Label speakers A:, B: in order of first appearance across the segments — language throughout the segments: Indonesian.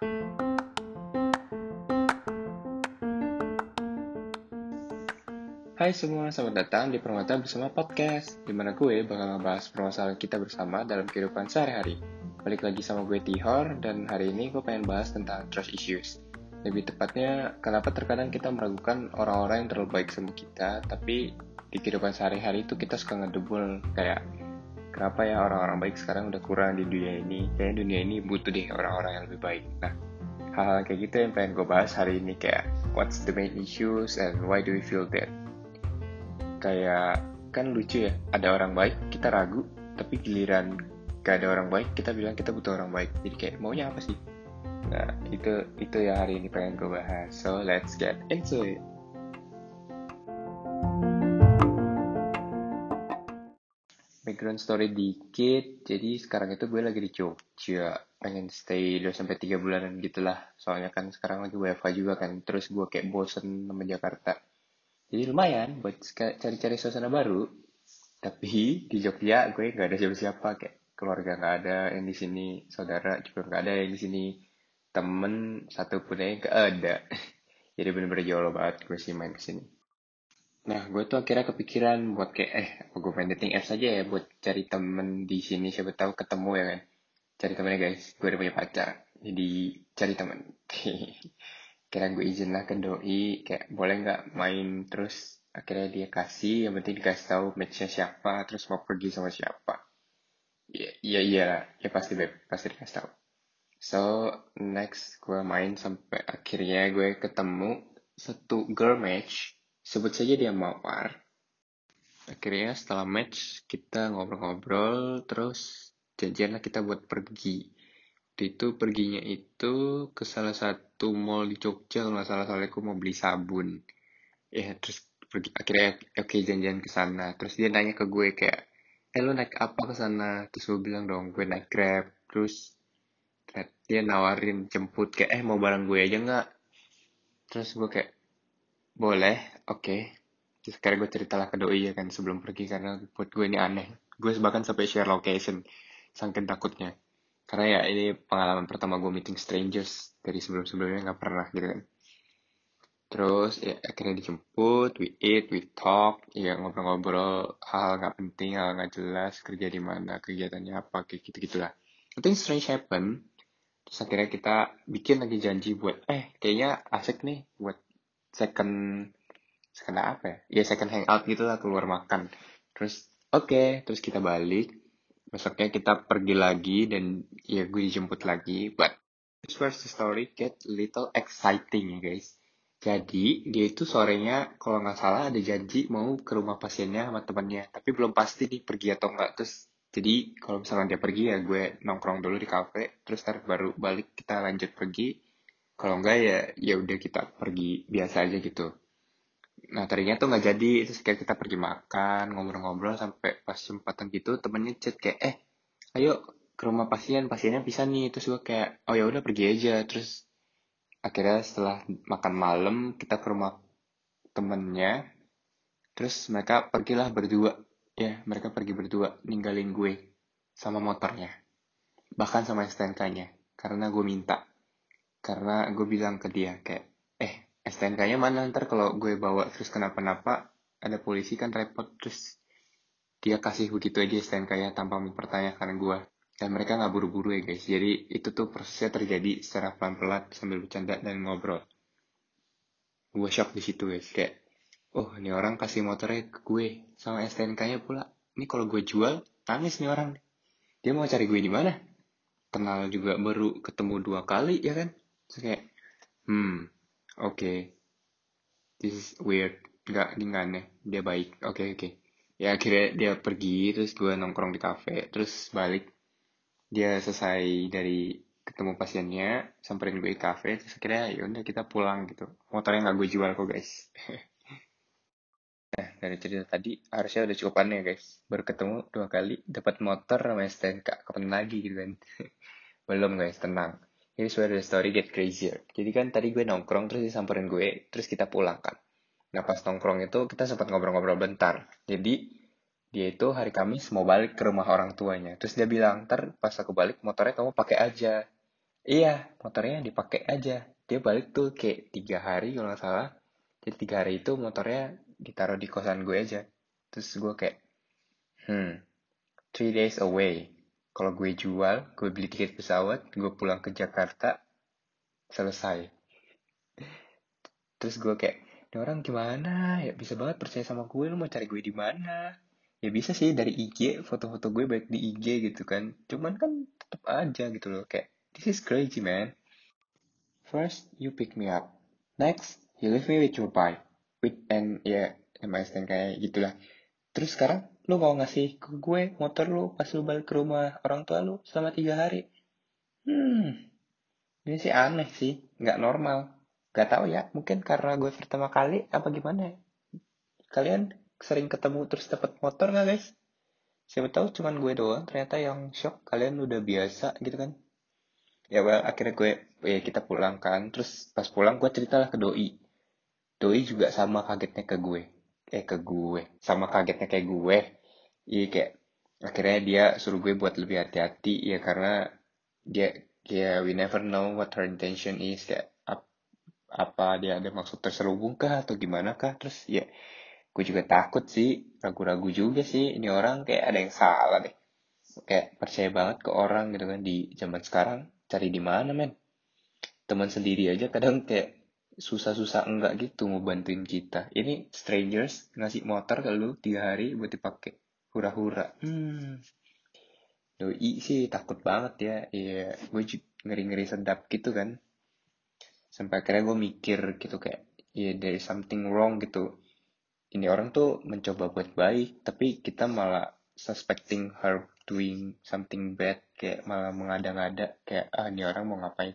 A: Hai semua, selamat datang di Permata Bersama Podcast di mana gue bakal ngebahas permasalahan kita bersama dalam kehidupan sehari-hari. Balik lagi sama gue Tihor, dan hari ini gue pengen bahas tentang trust issues. Lebih tepatnya, kenapa terkadang kita meragukan orang-orang yang terlalu baik sama kita Tapi di kehidupan sehari-hari itu kita suka ngedebul Kayak, kenapa ya orang-orang baik sekarang udah kurang di dunia ini? Kayaknya dunia ini butuh deh orang-orang yang lebih baik. Nah, hal-hal kayak gitu yang pengen gue bahas hari ini kayak What's the main issues and why do we feel that? kayak kan lucu ya ada orang baik kita ragu tapi giliran gak ada orang baik kita bilang kita butuh orang baik. Jadi kayak maunya apa sih? Nah itu itu ya hari ini pengen gue bahas. So let's get into it background story dikit. Jadi sekarang itu gue lagi di Jogja. Pengen stay 2 sampai tiga bulanan gitulah. Soalnya kan sekarang lagi WFH juga kan. Terus gue kayak bosen sama Jakarta. Jadi lumayan buat cari-cari suasana baru. Tapi di Jogja gue nggak ada siapa-siapa. Kayak keluarga nggak ada yang di sini saudara juga nggak ada yang di sini temen satu pun yang nggak ada. Jadi bener-bener jauh banget gue sih main ke sini nah gue tuh akhirnya kepikiran buat kayak eh apa gue main dating apps aja ya buat cari temen di sini siapa tahu ketemu ya kan. Cari temennya guys gue udah punya pacar jadi cari temen. Kira gue izin lah ke doi kayak boleh nggak main terus akhirnya dia kasih yang penting dikasih tahu matchnya siapa terus mau pergi sama siapa. Iya iya iya ya pasti beb pasti dikasih tahu. So next gue main sampai akhirnya gue ketemu satu girl match sebut saja dia mawar. Akhirnya setelah match kita ngobrol-ngobrol terus janjian lah kita buat pergi. Waktu itu perginya itu ke salah satu mall di Jogja kalau nggak salah soalnya aku mau beli sabun. Ya terus pergi akhirnya oke okay, janjian ke sana. Terus dia nanya ke gue kayak eh lo naik apa ke sana? Terus gue bilang dong gue naik grab. Terus dia nawarin jemput kayak eh mau bareng gue aja nggak? Terus gue kayak boleh oke. Okay. sekarang gue ceritalah ke doi ya kan sebelum pergi karena buat gue ini aneh. Gue bahkan sampai share location saking takutnya. Karena ya ini pengalaman pertama gue meeting strangers dari sebelum-sebelumnya nggak pernah gitu kan. Terus ya akhirnya dijemput we eat we talk ya ngobrol-ngobrol hal nggak penting hal nggak jelas kerja di mana kegiatannya apa kayak gitu gitulah itu strange happen. Terus akhirnya kita bikin lagi janji buat eh kayaknya asik nih buat second second apa ya? Ya second hangout gitu lah keluar makan. Terus oke okay, terus kita balik. Besoknya kita pergi lagi dan ya gue dijemput lagi. But this where the story get little exciting ya guys. Jadi dia itu sorenya kalau nggak salah ada janji mau ke rumah pasiennya sama temannya tapi belum pasti nih pergi atau enggak terus jadi kalau misalnya dia pergi ya gue nongkrong dulu di kafe. Terus ntar baru balik kita lanjut pergi kalau enggak ya ya udah kita pergi biasa aja gitu. Nah tadinya tuh nggak jadi, terus kayak kita pergi makan, ngobrol-ngobrol sampai pas sempatan gitu temennya chat kayak eh ayo ke rumah pasien, pasiennya bisa nih, terus gue kayak oh ya udah pergi aja, terus akhirnya setelah makan malam kita ke rumah temennya, terus mereka pergilah berdua, ya mereka pergi berdua ninggalin gue sama motornya, bahkan sama STNK-nya, karena gue minta, karena gue bilang ke dia kayak STNK-nya mana? Ntar kalau gue bawa terus kenapa-napa ada polisi kan repot. Terus dia kasih begitu aja STNK-nya tanpa mempertanyakan gue dan mereka nggak buru-buru ya guys. Jadi itu tuh prosesnya terjadi secara pelan-pelan sambil bercanda dan ngobrol. Gue shock di situ guys. Kayak oh ini orang kasih motornya ke gue sama STNK-nya pula. Ini kalau gue jual nangis nih orang. Dia mau cari gue di mana? Kenal juga baru ketemu dua kali ya kan Terus kayak hmm oke. Okay. this is weird. Nggak ini nggak aneh. Dia baik. Oke okay, oke. Okay. ya akhirnya dia pergi terus gue nongkrong di kafe. Terus balik dia selesai dari ketemu pasiennya samperin gue di kafe. Terus akhirnya ya udah kita pulang gitu. Motornya nggak gue jual kok guys. Nah dari cerita tadi harusnya udah cukup aneh guys. Baru ketemu dua kali dapat motor sama STNK kapan lagi gitu kan? Belum guys. Tenang Here's where the story get crazier. Jadi kan tadi gue nongkrong terus disamperin gue, terus kita pulang kan. Nah pas nongkrong itu kita sempat ngobrol-ngobrol bentar. Jadi dia itu hari Kamis mau balik ke rumah orang tuanya. Terus dia bilang, ntar pas aku balik motornya kamu pakai aja. iya motornya dipakai aja dia balik tuh kayak tiga hari kalau nggak salah jadi tiga hari itu motornya ditaruh di kosan gue aja terus gue kayak hmm three days away kalau gue jual gue beli tiket pesawat gue pulang ke Jakarta selesai. Terus gue kayak ini orang gimana? Ya bisa banget percaya sama gue lu mau cari gue di mana? Ya bisa sih dari IG foto-foto gue baik di IG gitu kan. Cuman kan tetap aja gitu loh kayak this is crazy man. First you pick me up. Next you leave me with your bike. With and ya yeah, kayak gitulah terus sekarang lu mau ngasih ke gue motor lu pas lu balik ke rumah orang tua lu selama tiga hari hmm ini sih aneh sih nggak normal Gak tahu ya, mungkin karena gue pertama kali apa gimana ya. Kalian sering ketemu terus dapat motor nggak guys? Siapa tahu cuman gue doang ternyata yang shock kalian udah biasa gitu kan. Ya well, akhirnya gue ya kita pulang kan. Terus pas pulang gue ceritalah ke doi. Doi juga sama kagetnya ke gue. Eh ke gue. Sama kagetnya kayak gue. Iya kayak akhirnya dia suruh gue buat lebih hati-hati ya karena dia ya we never know what her intention is kayak apa dia ada maksud terselubung kah atau gimana kah terus ya gue juga takut sih ragu-ragu juga sih ini orang kayak ada yang salah deh kayak percaya banget ke orang gitu kan di zaman sekarang cari di mana men teman sendiri aja kadang kayak susah-susah enggak gitu mau bantuin kita. Ini strangers ngasih motor ke lu tiga hari buat dipakai. Hura-hura. Hmm. Doi sih takut banget ya. Iya gue ngeri-ngeri sedap gitu kan. Sampai akhirnya gue mikir gitu kayak ya yeah, there is something wrong gitu. Ini orang tuh mencoba buat baik tapi kita malah suspecting her doing something bad kayak malah mengada-ngada kayak ah ini orang mau ngapain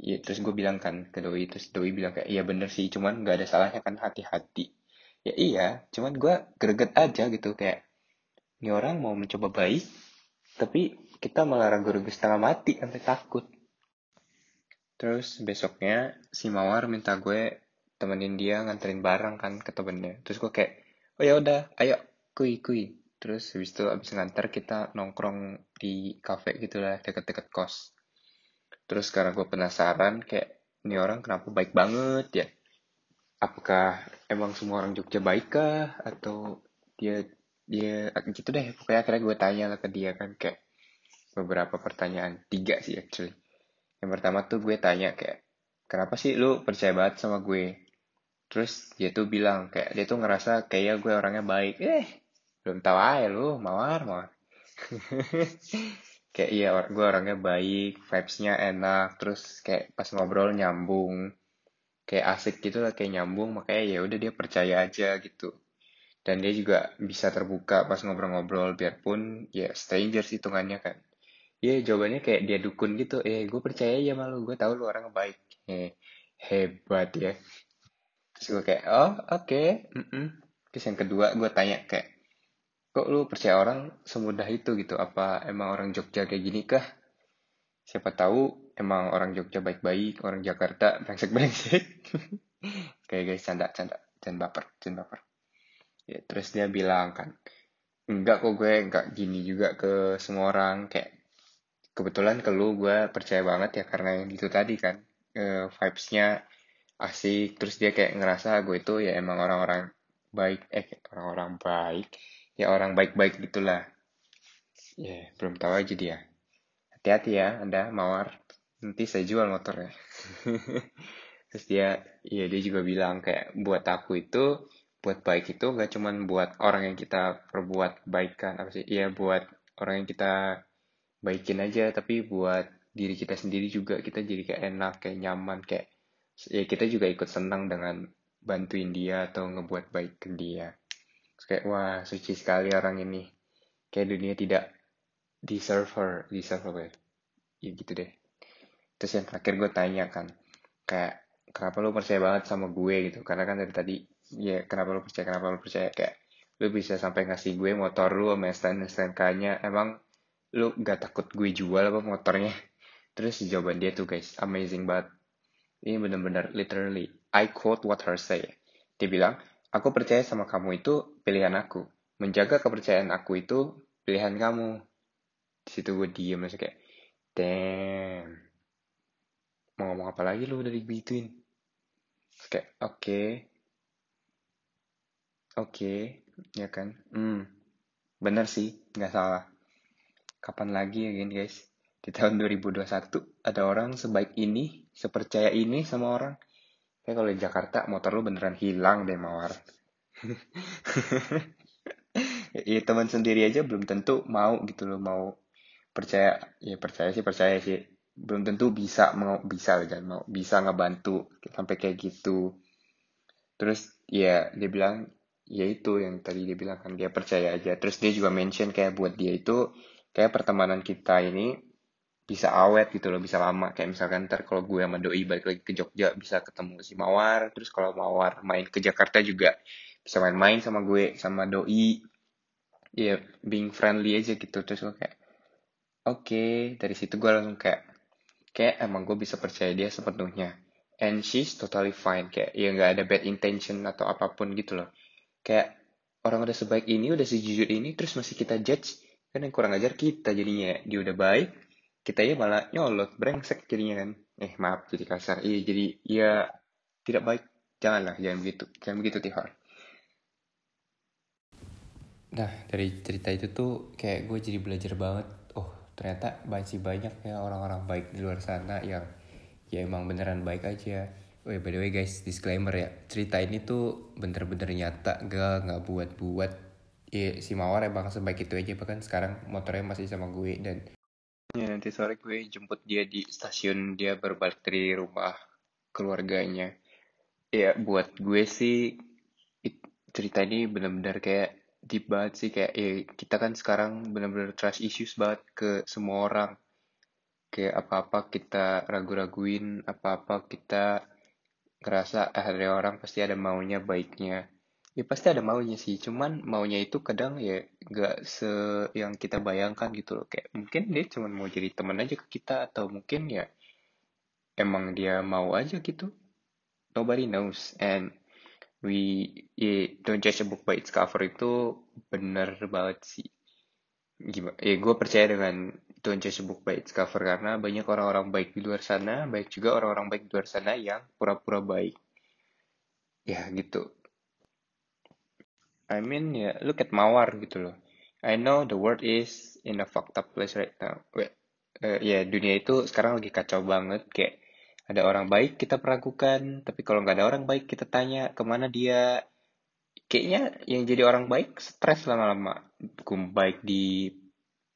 A: ya terus gue bilang kan ke doi terus doi bilang kayak iya bener sih cuman nggak ada salahnya kan hati-hati. Ya iya cuman gue greget aja gitu kayak ini orang mau mencoba baik tapi kita malah ragu-ragu setengah mati sampai takut. Terus besoknya si mawar minta gue temenin dia nganterin barang kan ke temennya. Terus gue kayak oh ya udah ayo kui kui. Terus habis itu abis nganter kita nongkrong di cafe gitulah deket-deket kos terus karena gue penasaran kayak ini orang kenapa baik banget ya? Apakah emang semua orang Jogja baik kah? Atau dia dia gitu deh. Pokoknya akhirnya gue tanya lah ke dia kan kayak beberapa pertanyaan tiga sih actually. Yang pertama tuh gue tanya kayak kenapa sih lu percaya banget sama gue? Terus dia tuh bilang kayak dia tuh ngerasa kayak gue orangnya baik. Eh belum tahu aja lu mawar mawar kayak iya gue orangnya baik vibesnya enak terus kayak pas ngobrol nyambung kayak asik gitu lah kayak nyambung makanya ya udah dia percaya aja gitu dan dia juga bisa terbuka pas ngobrol-ngobrol biarpun ya strangers hitungannya kan Iya jawabannya kayak dia dukun gitu eh gue percaya ya malu gue tahu lu orang baik eh, hebat ya terus gue kayak oh oke okay. mm -mm. terus yang kedua gue tanya kayak kok lu percaya orang semudah itu gitu? Apa emang orang Jogja kayak gini kah? Siapa tahu emang orang Jogja baik-baik orang Jakarta brengsek-brengsek. Kayak guys canda canda. Jangan baper jangan baper. Ya terus dia bilang kan enggak kok gue enggak gini juga ke semua orang. Kayak kebetulan ke lu gue percaya banget ya karena yang itu tadi kan uh, vibesnya asik. Terus dia kayak ngerasa gue itu ya emang orang-orang baik eh orang-orang baik ya orang baik-baik gitulah. Ya yeah, belum tahu aja dia. Hati-hati ya anda mawar. Nanti saya jual motornya. Terus dia ya dia juga bilang kayak buat aku itu buat baik itu gak cuman buat orang yang kita perbuat baikkan apa sih? Ya buat orang yang kita baikin aja tapi buat diri kita sendiri juga kita jadi kayak enak kayak nyaman kayak ya kita juga ikut senang dengan bantuin dia atau ngebuat baik ke dia kayak wah suci sekali orang ini. Kayak dunia tidak deserve her. Deserve her ya? ya gitu deh. Terus yang terakhir gue tanya kan kayak kenapa lu percaya banget sama gue? Gitu. Karena kan dari tadi ya kenapa lu percaya kenapa lu percaya? Kayak lu bisa sampai ngasih gue motor lu sama stand STNK nya emang lu gak takut gue jual apa motornya? Terus jawaban dia tuh guys amazing banget. Ini bener-bener literally, I quote what her say. Dia bilang, aku percaya sama kamu itu pilihan aku. Menjaga kepercayaan aku itu pilihan kamu. Di situ gue diem, masih kayak, damn. mau ngomong apa lagi lu udah Terus kayak oke okay. oke okay. ya kan hmm bener sih nggak salah kapan lagi ya guys di tahun 2021 ada orang sebaik ini sepercaya ini sama orang kayak kalau di Jakarta motor lu beneran hilang deh mawar. Ya teman sendiri aja belum tentu mau gitu loh mau percaya. Ya percaya sih percaya sih. Belum tentu bisa mau bisa jangan mau. Bisa ngebantu sampai kayak gitu. Terus ya dia bilang ya itu yang tadi dia bilang kan dia percaya aja. Terus dia juga mention kayak buat dia itu kayak pertemanan kita ini bisa awet gitu loh bisa lama. Kayak misalkan ntar kalau gue sama doi balik lagi ke Jogja bisa ketemu si Mawar. Terus kalau Mawar main ke Jakarta juga bisa main-main sama gue sama doi. Ya yeah, being friendly aja gitu. Terus gue kayak oke. Okay. dari situ gue langsung kayak kayak emang gue bisa percaya dia sepenuhnya. And she's totally fine. Kayak ya nggak ada bad intention atau apa pun gitu loh. Kayak orang udah sebaik ini udah sejujur ini terus masih kita judge. Kan yang kurang ajar kita jadinya. Dia udah baik kita ya malah nyolot brengsek jadinya kan. Eh maaf jadi kasar. Iya jadi ya tidak baik. Janganlah jangan begitu. Jangan begitu Tihar. Nah dari cerita itu tuh kayak gue jadi belajar banget. Oh ternyata masih banyak ya orang-orang baik di luar sana yang ya emang beneran baik aja. Oh ya by the way guys disclaimer ya. Cerita ini tuh bener-bener nyata gak nggak buat-buat. Ya si mawar emang sebaik itu aja. Bahkan sekarang motornya masih sama gue dan Ya, nanti sore gue jemput dia di stasiun dia berbalik dari rumah keluarganya. Ya, buat gue sih cerita ini benar-benar kayak deep sih kayak ya kita kan sekarang benar-benar trust issues banget ke semua orang. Kayak apa-apa kita ragu-raguin, apa-apa kita ngerasa ah, ada orang pasti ada maunya baiknya ya pasti ada maunya sih. Cuman maunya itu kadang ya gak se yang kita bayangkan gitu loh. Kayak mungkin dia cuma mau jadi teman aja ke kita atau mungkin ya emang dia mau aja gitu. Nobody knows. And we yeah, don't judge a book by its cover itu bener banget sih. Gimana ya gue percaya dengan don't judge a book by its cover karena banyak orang-orang baik di luar sana baik juga orang-orang baik di luar sana yang pura-pura baik. Ya gitu I mean ya look at Mawar gitu loh. I know the world is in a fucked up place right now. Wait, uh, ya yeah, dunia itu sekarang lagi kacau banget. Kayak ada orang baik kita peragukan tapi kalau nggak ada orang baik kita tanya ke mana dia. Kayaknya yang jadi orang baik stres lama-lama. Gue baik di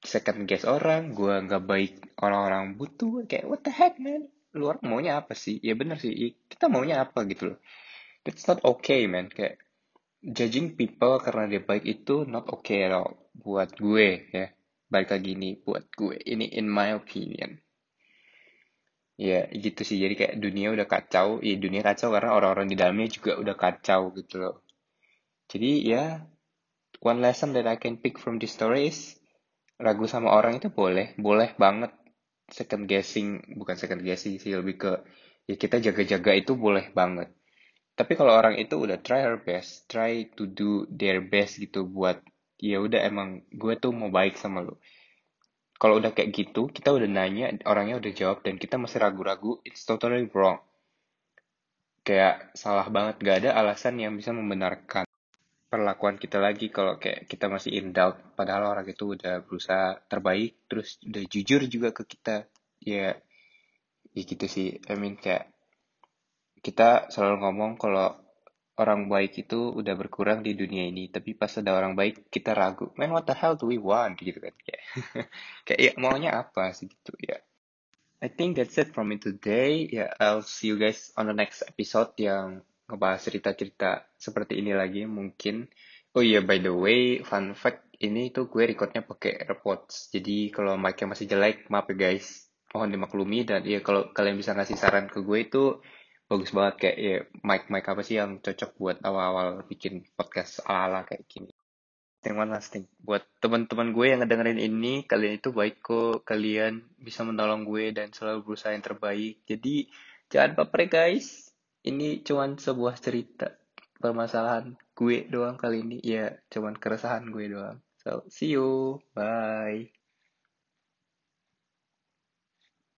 A: second guess orang gue nggak baik orang-orang butuh. Kayak what the heck man? Luar maunya apa sih? Ya bener sih kita maunya apa gitu loh. That's not okay man. Kayak judging people karena dia baik itu not okay at all buat gue ya. Baik lagi ini buat gue. Ini in my opinion. Ya gitu sih. Jadi kayak dunia udah kacau. Ya dunia kacau karena orang-orang di dalamnya juga udah kacau gitu loh. Jadi ya one lesson that I can pick from this story is ragu sama orang itu boleh boleh banget. Second guessing bukan second guessing sih lebih ke ya kita jaga-jaga itu boleh banget tapi kalau orang itu udah try her best try to do their best gitu buat ya udah emang gue tuh mau baik sama lo kalau udah kayak gitu kita udah nanya orangnya udah jawab dan kita masih ragu-ragu it's totally wrong. Kayak salah banget gak ada alasan yang bisa membenarkan perlakuan kita lagi kalau kayak kita masih in doubt. Padahal orang itu udah berusaha terbaik terus udah jujur juga ke kita. Ya ya gitu sih. I mean kayak kita selalu ngomong kalau orang baik itu udah berkurang di dunia ini tapi pas ada orang baik kita ragu man what the hell do we want? Gitu kan kayak kayak ya maunya apa sih? Gitu ya. I think that's it from me today. Ya yeah, I'll see you guys on the next episode yang ngebahas cerita-cerita seperti ini lagi mungkin. Oh iya yeah, by the way fun fact ini tuh gue recordnya pakai AirPods. Jadi kalau mic-nya masih jelek maaf ya guys. Mohon dimaklumi dan ya kalau kalian bisa ngasih saran ke gue itu bagus banget kayak ya mic mic apa sih yang cocok buat awal-awal bikin podcast ala-ala kayak gini. Yang one last buat teman-teman gue yang ngedengerin ini, kalian itu baik kok, kalian bisa menolong gue dan selalu berusaha yang terbaik. Jadi jangan baper guys, ini cuman sebuah cerita permasalahan gue doang kali ini, ya cuman keresahan gue doang. So see you, bye.